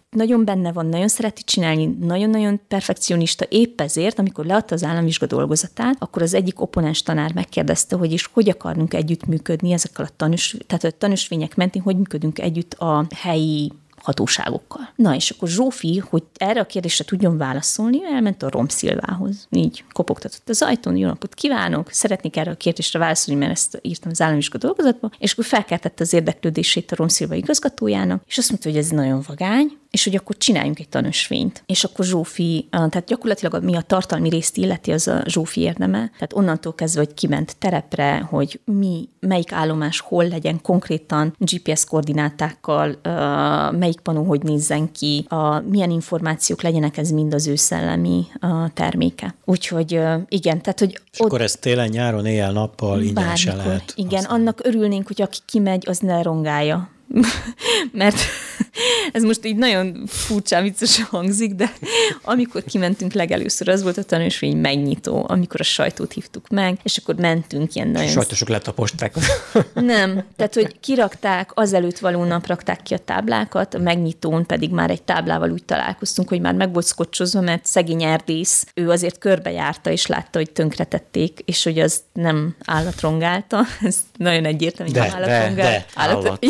nagyon benne van, nagyon szereti csinálni, nagyon-nagyon perfekcionista, épp ezért, amikor leadta az államvizsga dolgozatát, akkor az egyik oponens tanár megkérdezte, hogy is hogy akarunk együttműködni ezekkel a tanús, tehát a tanúsvények mentén, hogy működünk együtt a helyi hatóságokkal. Na, és akkor Zsófi, hogy erre a kérdésre tudjon válaszolni, elment a Romszilvához. Így kopogtatott az ajtón, jó napot kívánok, szeretnék erre a kérdésre válaszolni, mert ezt írtam az államiska dolgozatba, és akkor felkeltette az érdeklődését a Romszilva igazgatójának, és azt mondta, hogy ez nagyon vagány, és hogy akkor csináljunk egy tanösvényt. És akkor Zsófi, tehát gyakorlatilag mi a tartalmi részt illeti, az a Zsófi érdeme. Tehát onnantól kezdve, hogy kiment terepre, hogy mi, melyik állomás hol legyen konkrétan GPS koordinátákkal, melyik panó hogy nézzen ki, a, milyen információk legyenek, ez mind az ő szellemi terméke. Úgyhogy igen, tehát hogy... És ott, akkor ez télen, nyáron, éjjel, nappal ingyen se lehet. Igen, aztán. annak örülnénk, hogy aki kimegy, az ne rongálja mert ez most így nagyon furcsán vicces hangzik, de amikor kimentünk legelőször, az volt a tanúsvény megnyitó, amikor a sajtót hívtuk meg, és akkor mentünk ilyen nagyon... Sajtosok letaposták. Nem, tehát hogy kirakták, azelőtt való nap rakták ki a táblákat, a megnyitón pedig már egy táblával úgy találkoztunk, hogy már meg volt szkocsozva, mert szegény erdész, ő azért körbejárta, és látta, hogy tönkretették, és hogy az nem állatrongálta. Ez nagyon egyértelmű, hogy állatrongál. De, de, állat. állat.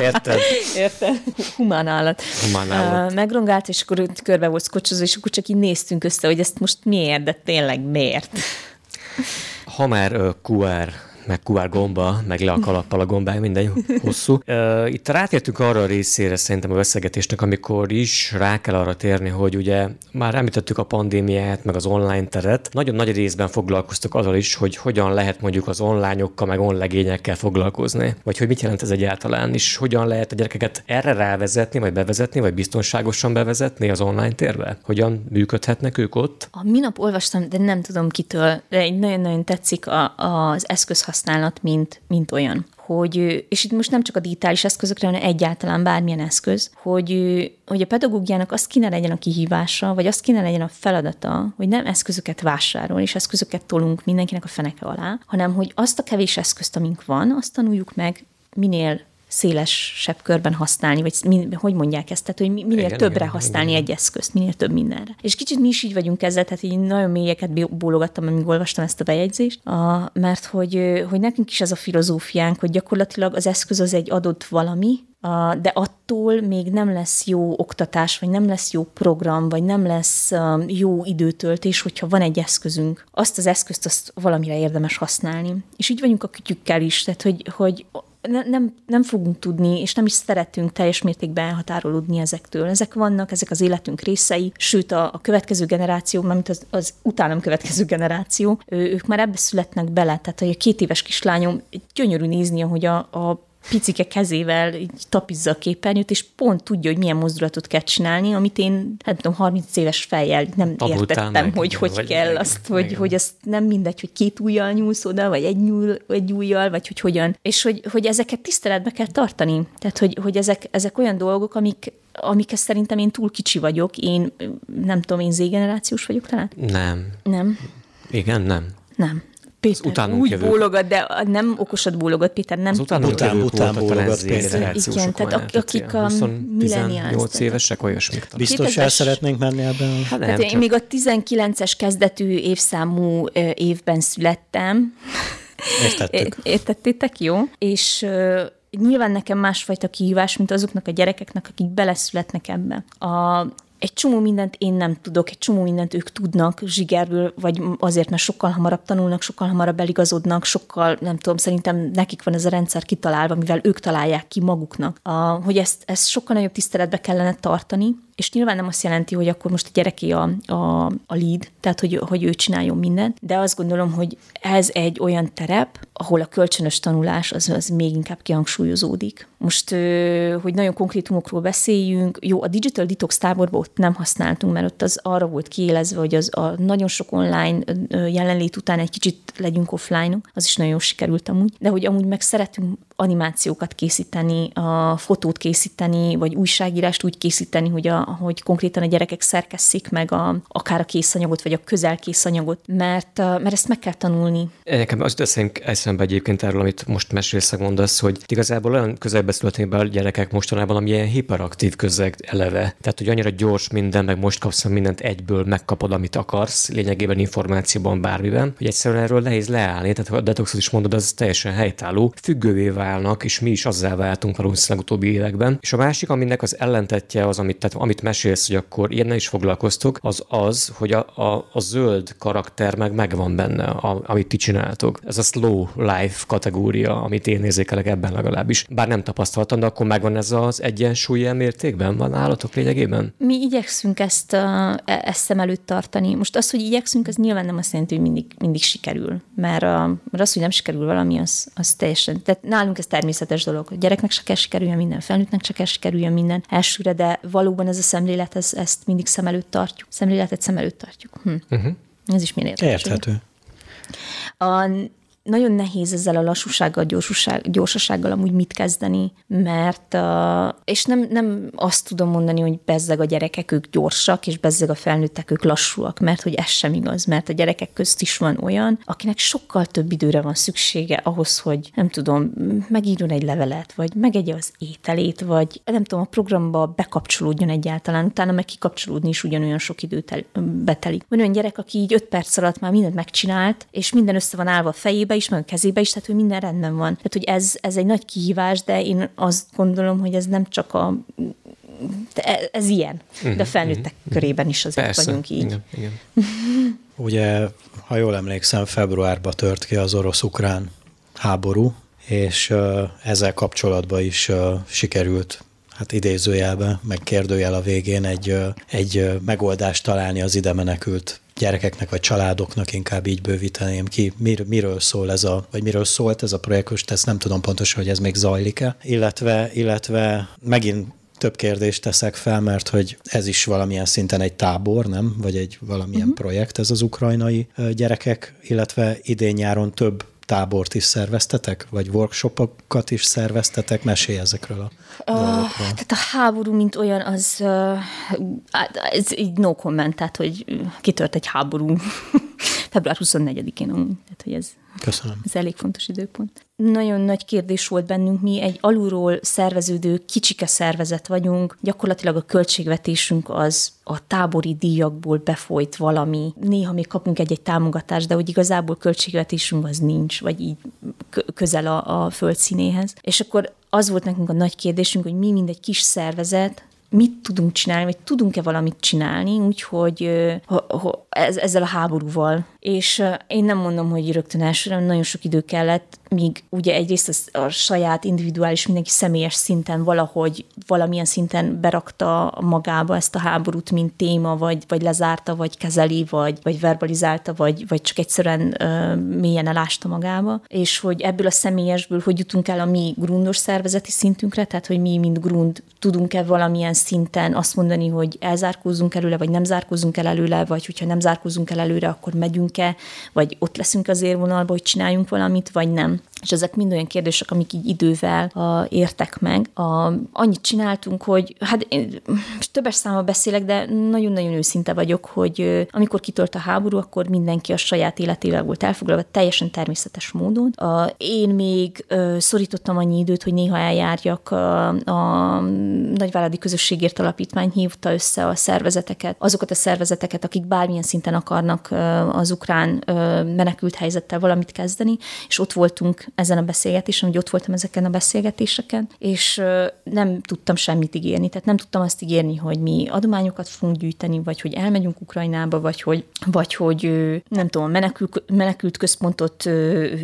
Érted? Érted? Humán állat. Humán állat. Uh, megrongált, és akkor körbe volt szkocsozva, és akkor csak így néztünk össze, hogy ezt most miért, de tényleg miért. Ha már uh, QR meg QR gomba, meg le a kalappal a gombája, minden hosszú. Itt rátértünk arra a részére szerintem a beszélgetésnek, amikor is rá kell arra térni, hogy ugye már említettük a pandémiát, meg az online teret. Nagyon nagy részben foglalkoztok azzal is, hogy hogyan lehet mondjuk az online-okkal, meg onlegényekkel foglalkozni, vagy hogy mit jelent ez egyáltalán, és hogyan lehet a gyerekeket erre rávezetni, vagy bevezetni, vagy biztonságosan bevezetni az online térbe? Hogyan működhetnek ők ott? A minap olvastam, de nem tudom kitől, de nagyon-nagyon tetszik a, az eszköz használat, mint, mint olyan. Hogy, és itt most nem csak a digitális eszközökre, hanem egyáltalán bármilyen eszköz, hogy, hogy a pedagógiának az kéne legyen a kihívása, vagy az kéne legyen a feladata, hogy nem eszközöket vásárol, és eszközöket tolunk mindenkinek a feneke alá, hanem hogy azt a kevés eszközt, amink van, azt tanuljuk meg minél szélesebb körben használni, vagy mi, hogy mondják ezt, tehát hogy minél igen, többre igen, használni igen. egy eszközt, minél több mindenre. És kicsit mi is így vagyunk ezzel, tehát így nagyon mélyeket bólogattam, amíg olvastam ezt a bejegyzést, a, mert hogy, hogy nekünk is ez a filozófiánk, hogy gyakorlatilag az eszköz az egy adott valami, de attól még nem lesz jó oktatás, vagy nem lesz jó program, vagy nem lesz jó időtöltés, hogyha van egy eszközünk. Azt az eszközt azt valamire érdemes használni. És így vagyunk a kütyükkel is, tehát hogy, hogy ne, nem, nem fogunk tudni, és nem is szeretünk teljes mértékben elhatárolódni ezektől. Ezek vannak, ezek az életünk részei, sőt a, a következő generáció, mert az, az utánam következő generáció, ő, ők már ebbe születnek bele. Tehát a két éves kislányom gyönyörű nézni, hogy a, a picike kezével így tapizza a képernyőt, és pont tudja, hogy milyen mozdulatot kell csinálni, amit én, nem tudom, 30 éves fejjel nem Tabután értettem, meg, hogy hogy kell meg, azt, meg, hogy, hogy azt nem mindegy, hogy két ujjal nyúlsz oda, vagy egy, nyúl, egy ujjal, vagy hogy hogyan. És hogy, hogy ezeket tiszteletbe kell tartani. Tehát, hogy, hogy ezek, ezek olyan dolgok, amik, amiket szerintem én túl kicsi vagyok. Én nem tudom, én Z-generációs vagyok talán? Nem. Nem. Igen, nem. Nem. Péter úgy jövők. bólogat, de nem okosat bólogat, Péter, nem. Az után, után, után bólogat, Péter. Igen, tehát akik a millennials. évesek, olyasmik. Biztos el szeretnénk menni ebben? Hát nem, én még a 19-es kezdetű évszámú évben születtem. Értettük. Értettétek, jó? És nyilván nekem másfajta kihívás, mint azoknak a gyerekeknek, akik beleszületnek ebbe. A, egy csomó mindent én nem tudok, egy csomó mindent ők tudnak zsigerből, vagy azért, mert sokkal hamarabb tanulnak, sokkal hamarabb eligazodnak, sokkal, nem tudom, szerintem nekik van ez a rendszer kitalálva, mivel ők találják ki maguknak, a, hogy ezt, ezt sokkal nagyobb tiszteletbe kellene tartani, és nyilván nem azt jelenti, hogy akkor most a gyereké a, a, a lead, tehát hogy, hogy ő csináljon mindent, de azt gondolom, hogy ez egy olyan terep, ahol a kölcsönös tanulás az, az még inkább kihangsúlyozódik. Most, hogy nagyon konkrétumokról beszéljünk, jó, a Digital Detox táborban ott nem használtunk, mert ott az arra volt kiélezve, hogy az a nagyon sok online jelenlét után egy kicsit legyünk offline az is nagyon sikerült amúgy, de hogy amúgy meg szeretünk animációkat készíteni, a fotót készíteni, vagy újságírást úgy készíteni, hogy, a, hogy konkrétan a gyerekek szerkeszik meg a, akár a készanyagot, vagy a közel készanyagot, mert, mert ezt meg kell tanulni. Nekem az eszembe, eszembe egyébként erről, amit most mesélsz, mondasz, hogy igazából olyan közelbe születnek be a gyerekek mostanában, ami ilyen hiperaktív közeg eleve. Tehát, hogy annyira gyors minden, meg most kapsz mindent egyből, megkapod, amit akarsz, lényegében információban, bármiben, hogy egyszerűen erről nehéz leállni. Tehát, a detoxot is mondod, az teljesen helytálló, függővé válnak, és mi is azzá váltunk valószínűleg utóbbi években. És a másik, aminek az ellentetje az, amit, tehát, amit mesélsz, hogy akkor ilyennel is foglalkoztok, az az, hogy a, a, a zöld karakter meg megvan benne, a, amit ti csináltok. Ez a slow life kategória, amit én érzékelek ebben legalábbis. Bár nem tapasztaltam, de akkor megvan ez az egyensúly ilyen mértékben? Van állatok lényegében? Mi igyekszünk ezt, uh, ezt szem előtt tartani. Most az, hogy igyekszünk, az nyilván nem azt jelenti, hogy mindig, mindig sikerül. Mert, mert az, hogy nem sikerül valami, az, az teljesen. Tehát nálunk ez természetes dolog. A gyereknek se kell sikerüljön minden, felnőttnek se kell sikerüljön minden elsőre, de valóban ez a szemlélet, ez, ezt mindig szem előtt tartjuk. Szemléletet szem előtt tartjuk. Hm. Uh-huh. Ez is minél Érthető. A, nagyon nehéz ezzel a lassúsággal, gyorsaság, gyorsasággal amúgy mit kezdeni, mert, uh, és nem, nem azt tudom mondani, hogy bezzeg a gyerekek ők gyorsak, és bezzeg a felnőttek ők lassúak, mert hogy ez sem igaz, mert a gyerekek közt is van olyan, akinek sokkal több időre van szüksége ahhoz, hogy nem tudom, megírjon egy levelet, vagy megegye az ételét, vagy nem tudom, a programba bekapcsolódjon egyáltalán, utána meg kikapcsolódni is ugyanolyan sok időt betelik. Van olyan gyerek, aki így öt perc alatt már mindent megcsinált, és minden össze van állva a fejébe is, meg a kezébe is, tehát hogy minden rendben van. Tehát, hogy ez, ez egy nagy kihívás, de én azt gondolom, hogy ez nem csak a de ez ilyen, de a mhm, felnőttek uh-huh. körében is azért Persze. vagyunk így. Igen, igen. Ugye, ha jól emlékszem, februárban tört ki az orosz-ukrán háború, és ezzel kapcsolatban is sikerült hát idézőjelbe, meg kérdőjel a végén egy, egy megoldást találni az ide menekült gyerekeknek vagy családoknak, inkább így bővíteném ki, mir, miről szól ez a, vagy miről szólt ez a projekt, most ezt nem tudom pontosan, hogy ez még zajlik-e, illetve, illetve megint több kérdést teszek fel, mert hogy ez is valamilyen szinten egy tábor, nem? Vagy egy valamilyen uh-huh. projekt ez az ukrajnai gyerekek, illetve idén-nyáron több tábort is szerveztetek, vagy workshopokat is szerveztetek? Mesélj ezekről a uh, Tehát a háború, mint olyan, az uh, ez így no comment, tehát hogy kitört egy háború február 24-én tehát hogy ez Köszönöm. Ez elég fontos időpont. Nagyon nagy kérdés volt bennünk, mi egy alulról szerveződő kicsike szervezet vagyunk, gyakorlatilag a költségvetésünk az a tábori díjakból befolyt valami. Néha még kapunk egy-egy támogatást, de hogy igazából költségvetésünk az nincs, vagy így közel a, a földszínéhez. És akkor az volt nekünk a nagy kérdésünk, hogy mi, mint egy kis szervezet, mit tudunk csinálni, vagy tudunk-e valamit csinálni, úgyhogy ezzel a háborúval. És én nem mondom, hogy rögtön elsőre, nagyon sok idő kellett, míg ugye egyrészt a, a saját individuális, mindenki személyes szinten valahogy valamilyen szinten berakta magába ezt a háborút, mint téma, vagy, vagy lezárta, vagy kezeli, vagy, vagy verbalizálta, vagy, vagy csak egyszerűen ö, mélyen elásta magába, és hogy ebből a személyesből hogy jutunk el a mi grundos szervezeti szintünkre, tehát hogy mi, mint grund, tudunk-e valamilyen szinten azt mondani, hogy elzárkózunk előle, vagy nem zárkózunk el előle, vagy hogyha nem zárkózunk el előre, akkor megyünk-e, vagy ott leszünk az érvonalba, hogy csináljunk valamit, vagy nem. És ezek mind olyan kérdések, amik így idővel a, értek meg. A, annyit csináltunk, hogy hát én többes számmal beszélek, de nagyon-nagyon őszinte vagyok, hogy amikor kitört a háború, akkor mindenki a saját életével volt elfoglalva, teljesen természetes módon. A, én még ö, szorítottam annyi időt, hogy néha eljárjak a, a Nagyváradi Közösségért Alapítvány hívta össze a szervezeteket, azokat a szervezeteket, akik bármilyen szinten akarnak az ukrán menekült helyzettel valamit kezdeni, és ott voltunk ezen a beszélgetésen, hogy ott voltam ezeken a beszélgetéseken, és nem tudtam semmit ígérni. Tehát nem tudtam azt ígérni, hogy mi adományokat fogunk gyűjteni, vagy hogy elmegyünk Ukrajnába, vagy hogy, vagy hogy nem tudom, menekült, menekült központot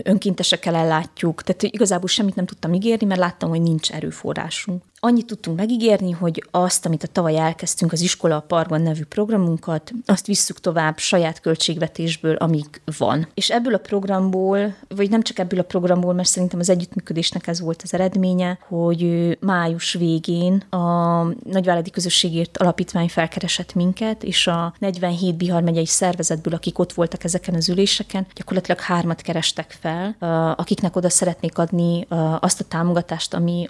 önkéntesekkel ellátjuk. Tehát igazából semmit nem tudtam ígérni, mert láttam, hogy nincs erőforrásunk. Annyit tudtunk megígérni, hogy azt, amit a tavaly elkezdtünk, az Iskola a Parkban nevű programunkat, azt visszük tovább saját költségvetésből, amíg van. És ebből a programból, vagy nem csak ebből a programból, mert szerintem az együttműködésnek ez volt az eredménye, hogy május végén a Nagyvállalati Közösségért Alapítvány felkeresett minket, és a 47 Bihar megyei szervezetből, akik ott voltak ezeken az üléseken, gyakorlatilag hármat kerestek fel, akiknek oda szeretnék adni azt a támogatást, ami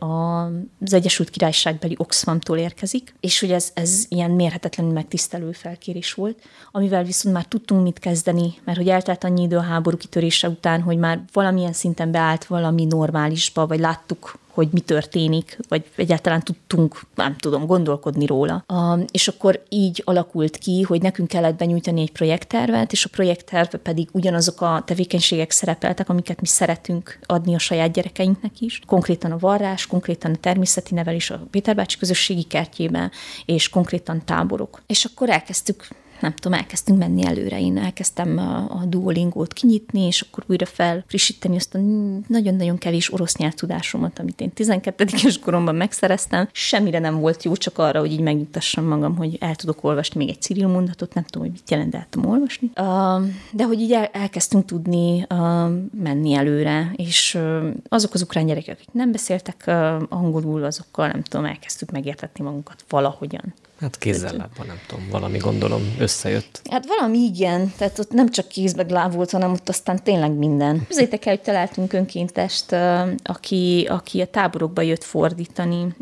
az Egyesült Egyesült Királyságbeli Oxfamtól érkezik, és hogy ez, ez ilyen mérhetetlenül megtisztelő felkérés volt, amivel viszont már tudtunk mit kezdeni, mert hogy eltelt annyi idő a háború kitörése után, hogy már valamilyen szinten beállt valami normálisba, vagy láttuk, hogy mi történik, vagy egyáltalán tudtunk, nem tudom, gondolkodni róla. És akkor így alakult ki, hogy nekünk kellett benyújtani egy projekttervet, és a projektterve pedig ugyanazok a tevékenységek szerepeltek, amiket mi szeretünk adni a saját gyerekeinknek is. Konkrétan a varrás, konkrétan a természeti nevelés a Péter közösségi kertjében, és konkrétan táborok. És akkor elkezdtük nem tudom, elkezdtünk menni előre. Én elkezdtem a, a Duolingo-t kinyitni, és akkor újra felfrissíteni azt a nagyon-nagyon kevés orosz nyelvtudásomat, amit én 12. es koromban megszereztem. Semmire nem volt jó, csak arra, hogy így megnyugtassam magam, hogy el tudok olvasni még egy civil mondatot, nem tudom, hogy mit jelent, de el tudom olvasni. De hogy így el, elkezdtünk tudni menni előre, és azok az ukrán gyerekek, akik nem beszéltek angolul, azokkal nem tudom, elkezdtük megértetni magunkat valahogyan Hát kézzel lábban, nem tudom, valami gondolom összejött. Hát valami igen, tehát ott nem csak kézbe láb volt, hanem ott aztán tényleg minden. Képzeljétek el, hogy találtunk önkéntest, aki, aki a táborokba jött fordítani.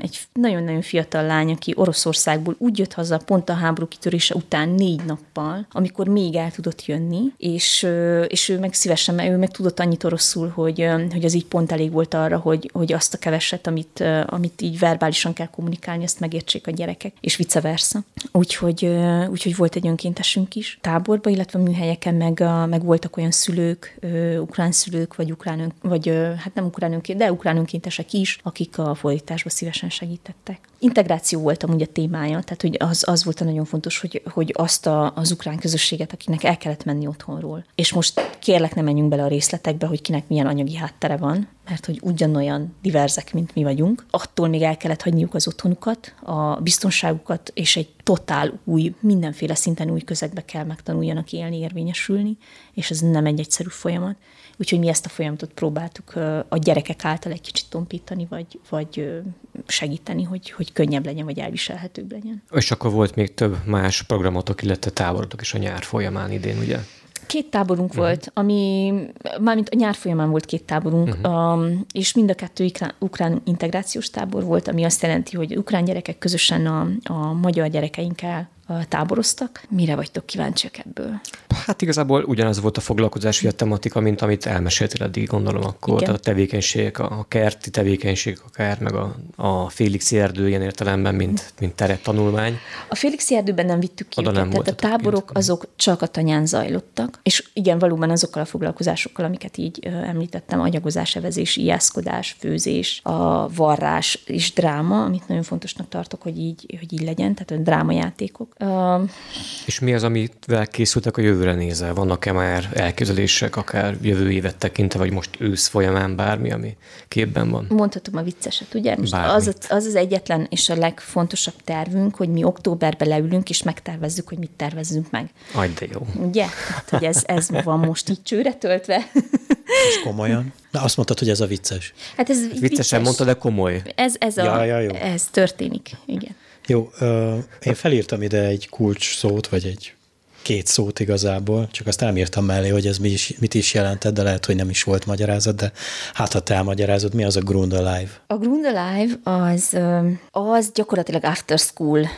Egy nagyon-nagyon fiatal lány, aki Oroszországból úgy jött haza pont a háború kitörése után négy nappal, amikor még el tudott jönni, és, és ő meg szívesen, ő meg tudott annyit oroszul, hogy, hogy az így pont elég volt arra, hogy, hogy azt a keveset, amit, amit így verbálisan kell kommunikálni, azt megértsék a gyerekek, és vice versa. Úgyhogy, úgyhogy volt egy önkéntesünk is táborba, illetve műhelyeken meg, meg voltak olyan szülők, ukrán szülők, vagy ukrán, vagy hát nem ukrán önként, de ukrán önkéntesek is, akik a fordításba szívesen segítettek. Integráció volt amúgy a témája, tehát hogy az, az volt a nagyon fontos, hogy, hogy azt a, az ukrán közösséget, akinek el kellett menni otthonról. És most kérlek, ne menjünk bele a részletekbe, hogy kinek milyen anyagi háttere van, mert hogy ugyanolyan diverzek, mint mi vagyunk. Attól még el kellett hagyniuk az otthonukat, a biztonságukat, és egy totál új, mindenféle szinten új közegbe kell megtanuljanak élni, érvényesülni, és ez nem egy egyszerű folyamat. Úgyhogy mi ezt a folyamatot próbáltuk a gyerekek által egy kicsit tompítani, vagy, vagy segíteni, hogy, hogy könnyebb legyen, vagy elviselhetőbb legyen. És akkor volt még több más programotok, illetve táborotok is a nyár folyamán idén, ugye? Két táborunk uh-huh. volt, ami mármint a nyár folyamán volt két táborunk, uh-huh. um, és mind a kettő ukrán, ukrán integrációs tábor volt, ami azt jelenti, hogy ukrán gyerekek közösen a, a magyar gyerekeinkkel táboroztak. Mire vagytok kíváncsiak ebből? Hát igazából ugyanaz volt a foglalkozás, a tematika, mint amit elmeséltél eddig, gondolom akkor. Igen. Tehát a tevékenységek, a kerti tevékenység akár, meg a, a Félix erdő ilyen értelemben, mint, mint teret tanulmány. A Félix erdőben nem vittük ki Oda őket, nem tehát a táborok kint. azok csak a tanyán zajlottak, és igen, valóban azokkal a foglalkozásokkal, amiket így említettem, agyagozás, evezés, ijászkodás, főzés, a varrás és dráma, amit nagyon fontosnak tartok, hogy így, hogy így legyen, tehát a drámajátékok. És mi az, amivel készültek a jövőre nézve? Vannak-e már elképzelések, akár jövő évet tekintve, vagy most ősz folyamán bármi, ami képben van? Mondhatom a vicceset, ugye? Most az, az az egyetlen és a legfontosabb tervünk, hogy mi októberben leülünk, és megtervezzük, hogy mit tervezzünk meg. Aj, de jó. Ugye? Hát, hogy ez, ez van most így csőre töltve. És komolyan? Na, azt mondtad, hogy ez a vicces. Hát ez Viccesen vicces. mondtad, de komoly. Ez, ez, a, ja, ja, jó. ez történik, igen. Jó, uh, én felírtam ide egy kulcs szót, vagy egy két szót igazából, csak azt nem írtam mellé, hogy ez mi is, mit is jelentett, de lehet, hogy nem is volt magyarázat, de hát ha te elmagyarázod, mi az a Grund Alive? A Grund Alive az, az gyakorlatilag after school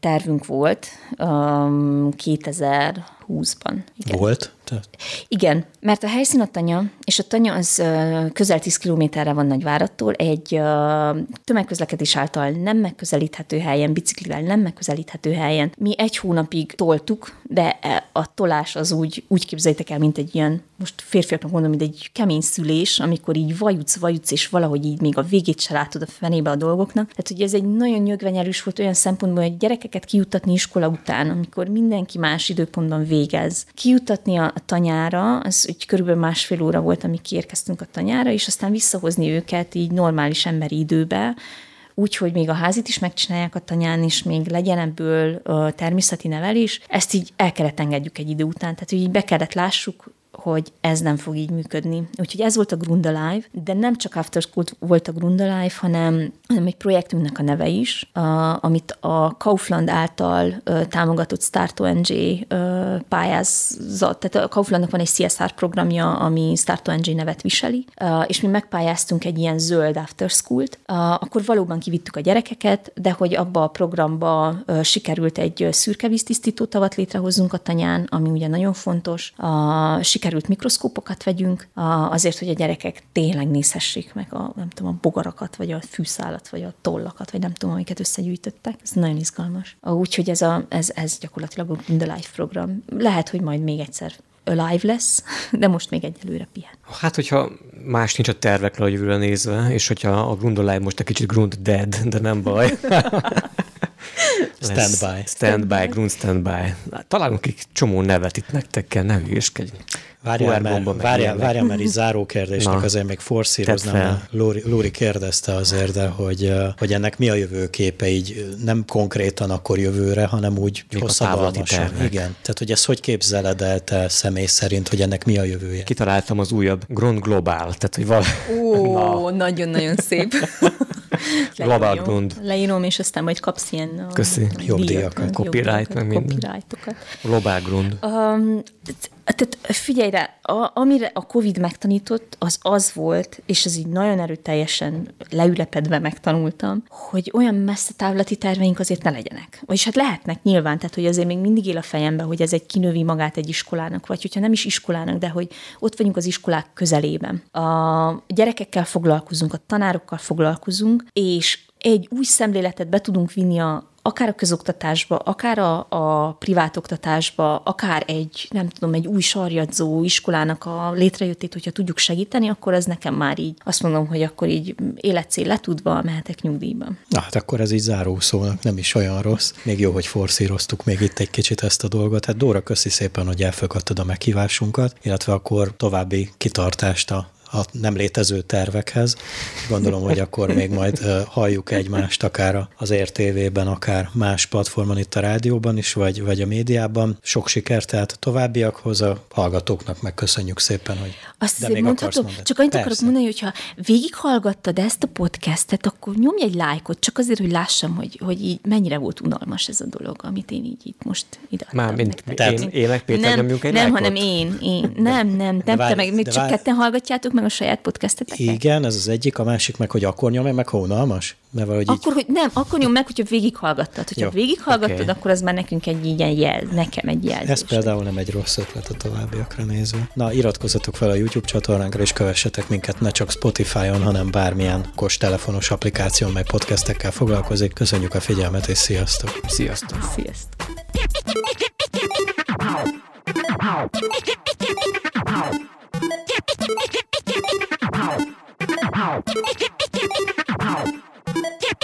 tervünk volt 2020-ban. Igen. Volt? Tehát... Igen, mert a helyszín a Tanya, és a Tanya az közel 10 kilométerre van Nagyváradtól, egy tömegközlekedés által nem megközelíthető helyen, biciklivel nem megközelíthető helyen. Mi egy hónapig toltuk, de e, a tolás az úgy, úgy képzeljétek el, mint egy ilyen, most férfiaknak mondom, mint egy kemény szülés, amikor így vajutsz, vajutsz, és valahogy így még a végét se látod a fenébe a dolgoknak. Tehát, hogy ez egy nagyon nyögvenyelős volt olyan szempontból, hogy gyerekeket kijutatni iskola után, amikor mindenki más időpontban végez. Kijutatni a tanyára, az úgy körülbelül másfél óra volt, amíg kiérkeztünk a tanyára, és aztán visszahozni őket így normális emberi időbe, úgy, hogy még a házit is megcsinálják a tanyán, és még legyen ebből természeti nevelés, ezt így el kellett engedjük egy idő után. Tehát így be kellett lássuk, hogy ez nem fog így működni. Úgyhogy ez volt a Grundalive, de nem csak After School volt a Grundalive, hanem, hanem egy projektünknek a neve is, a, amit a Kaufland által ö, támogatott Start ONG ö, tehát a Kauflandnak van egy CSR programja, ami Start ONG nevet viseli, ö, és mi megpályáztunk egy ilyen zöld After School-t, ö, akkor valóban kivittük a gyerekeket, de hogy abba a programba ö, sikerült egy szürke víztisztító tavat létrehozzunk a tanyán, ami ugye nagyon fontos, a, sikerült mikroszkópokat vegyünk, azért, hogy a gyerekek tényleg nézhessék meg a, nem tudom, a bogarakat, vagy a fűszálat, vagy a tollakat, vagy nem tudom, amiket összegyűjtöttek. Ez nagyon izgalmas. Úgyhogy ez, a, ez, ez gyakorlatilag a The Life program. Lehet, hogy majd még egyszer alive lesz, de most még egyelőre pihen. Hát, hogyha más nincs a tervekre a jövőre nézve, és hogyha a Grund Alive most egy kicsit Grund Dead, de nem baj. Standby. Standby, Grund Standby. Találunk egy csomó nevet itt nektek kell, ne hülyeskedj. Várjál, mert, várjál, várjál, mert így záró kérdésnek Na, azért még forszíroznám. Lóri, Lóri kérdezte azért, de hogy, hogy ennek mi a jövőképe, így nem konkrétan akkor jövőre, hanem úgy hosszadalmasan. Igen. Tehát, hogy ezt hogy képzeled el te személy szerint, hogy ennek mi a jövője? Kitaláltam az újabb Grund Global. Tehát, hogy val... Ó, nagyon-nagyon szép. Grund. Leírom, és aztán majd kapsz ilyen Köszi. Jobb díjakat. Copyright, meg minden. Copyrightokat. Global Grund. Um, tehát figyelj rá, a, amire a Covid megtanított, az az volt, és ez így nagyon erőteljesen leülepedve megtanultam, hogy olyan messze távlati terveink azért ne legyenek. Vagyis hát lehetnek nyilván, tehát hogy azért még mindig él a fejembe, hogy ez egy kinövi magát egy iskolának, vagy hogyha nem is iskolának, de hogy ott vagyunk az iskolák közelében. A gyerekekkel foglalkozunk, a tanárokkal foglalkozunk, és egy új szemléletet be tudunk vinni a, akár a közoktatásba, akár a, a privát oktatásba, akár egy, nem tudom, egy új sarjadzó iskolának a létrejöttét, hogyha tudjuk segíteni, akkor ez nekem már így, azt mondom, hogy akkor így életcél letudva mehetek nyugdíjba. Na, hát akkor ez így záró szónak nem is olyan rossz. Még jó, hogy forszíroztuk még itt egy kicsit ezt a dolgot. Hát Dóra, köszi szépen, hogy elfogadtad a meghívásunkat, illetve akkor további kitartást a a nem létező tervekhez. Gondolom, hogy akkor még majd halljuk egymást akár az RTV-ben, akár más platformon itt a rádióban is, vagy, vagy a médiában. Sok sikert tehát a továbbiakhoz, a hallgatóknak megköszönjük szépen, hogy Azt de még mondhatom, csak annyit Persze. akarok mondani, hogyha végighallgattad ezt a podcastet, akkor nyomj egy lájkot, csak azért, hogy lássam, hogy, hogy így mennyire volt unalmas ez a dolog, amit én így itt most ide Már mint én, én, Péter nem, nyomjuk egy Nem, lájkot? hanem én, én. Nem, nem, nem, te meg még csak várj. ketten hallgatjátok, meg a saját podcasteteket? Igen, ez az egyik, a másik meg, hogy akkor nyomja meg hónalmas? Mert valahogy akkor, így... hogy nem, akkor nyom meg, hogyha végighallgattad. Hogyha Jó, végighallgattad, okay. akkor az már nekünk egy ilyen jel, nekem egy jel. Ez például nem egy rossz ötlet a továbbiakra nézve. Na, iratkozzatok fel a YouTube csatornánkra, és kövessetek minket ne csak Spotify-on, hanem bármilyen kos telefonos applikáción, mely podcastekkel foglalkozik. Köszönjük a figyelmet, és sziasztok! Sziasztok! Sziasztok! Ow! じゃあいっ!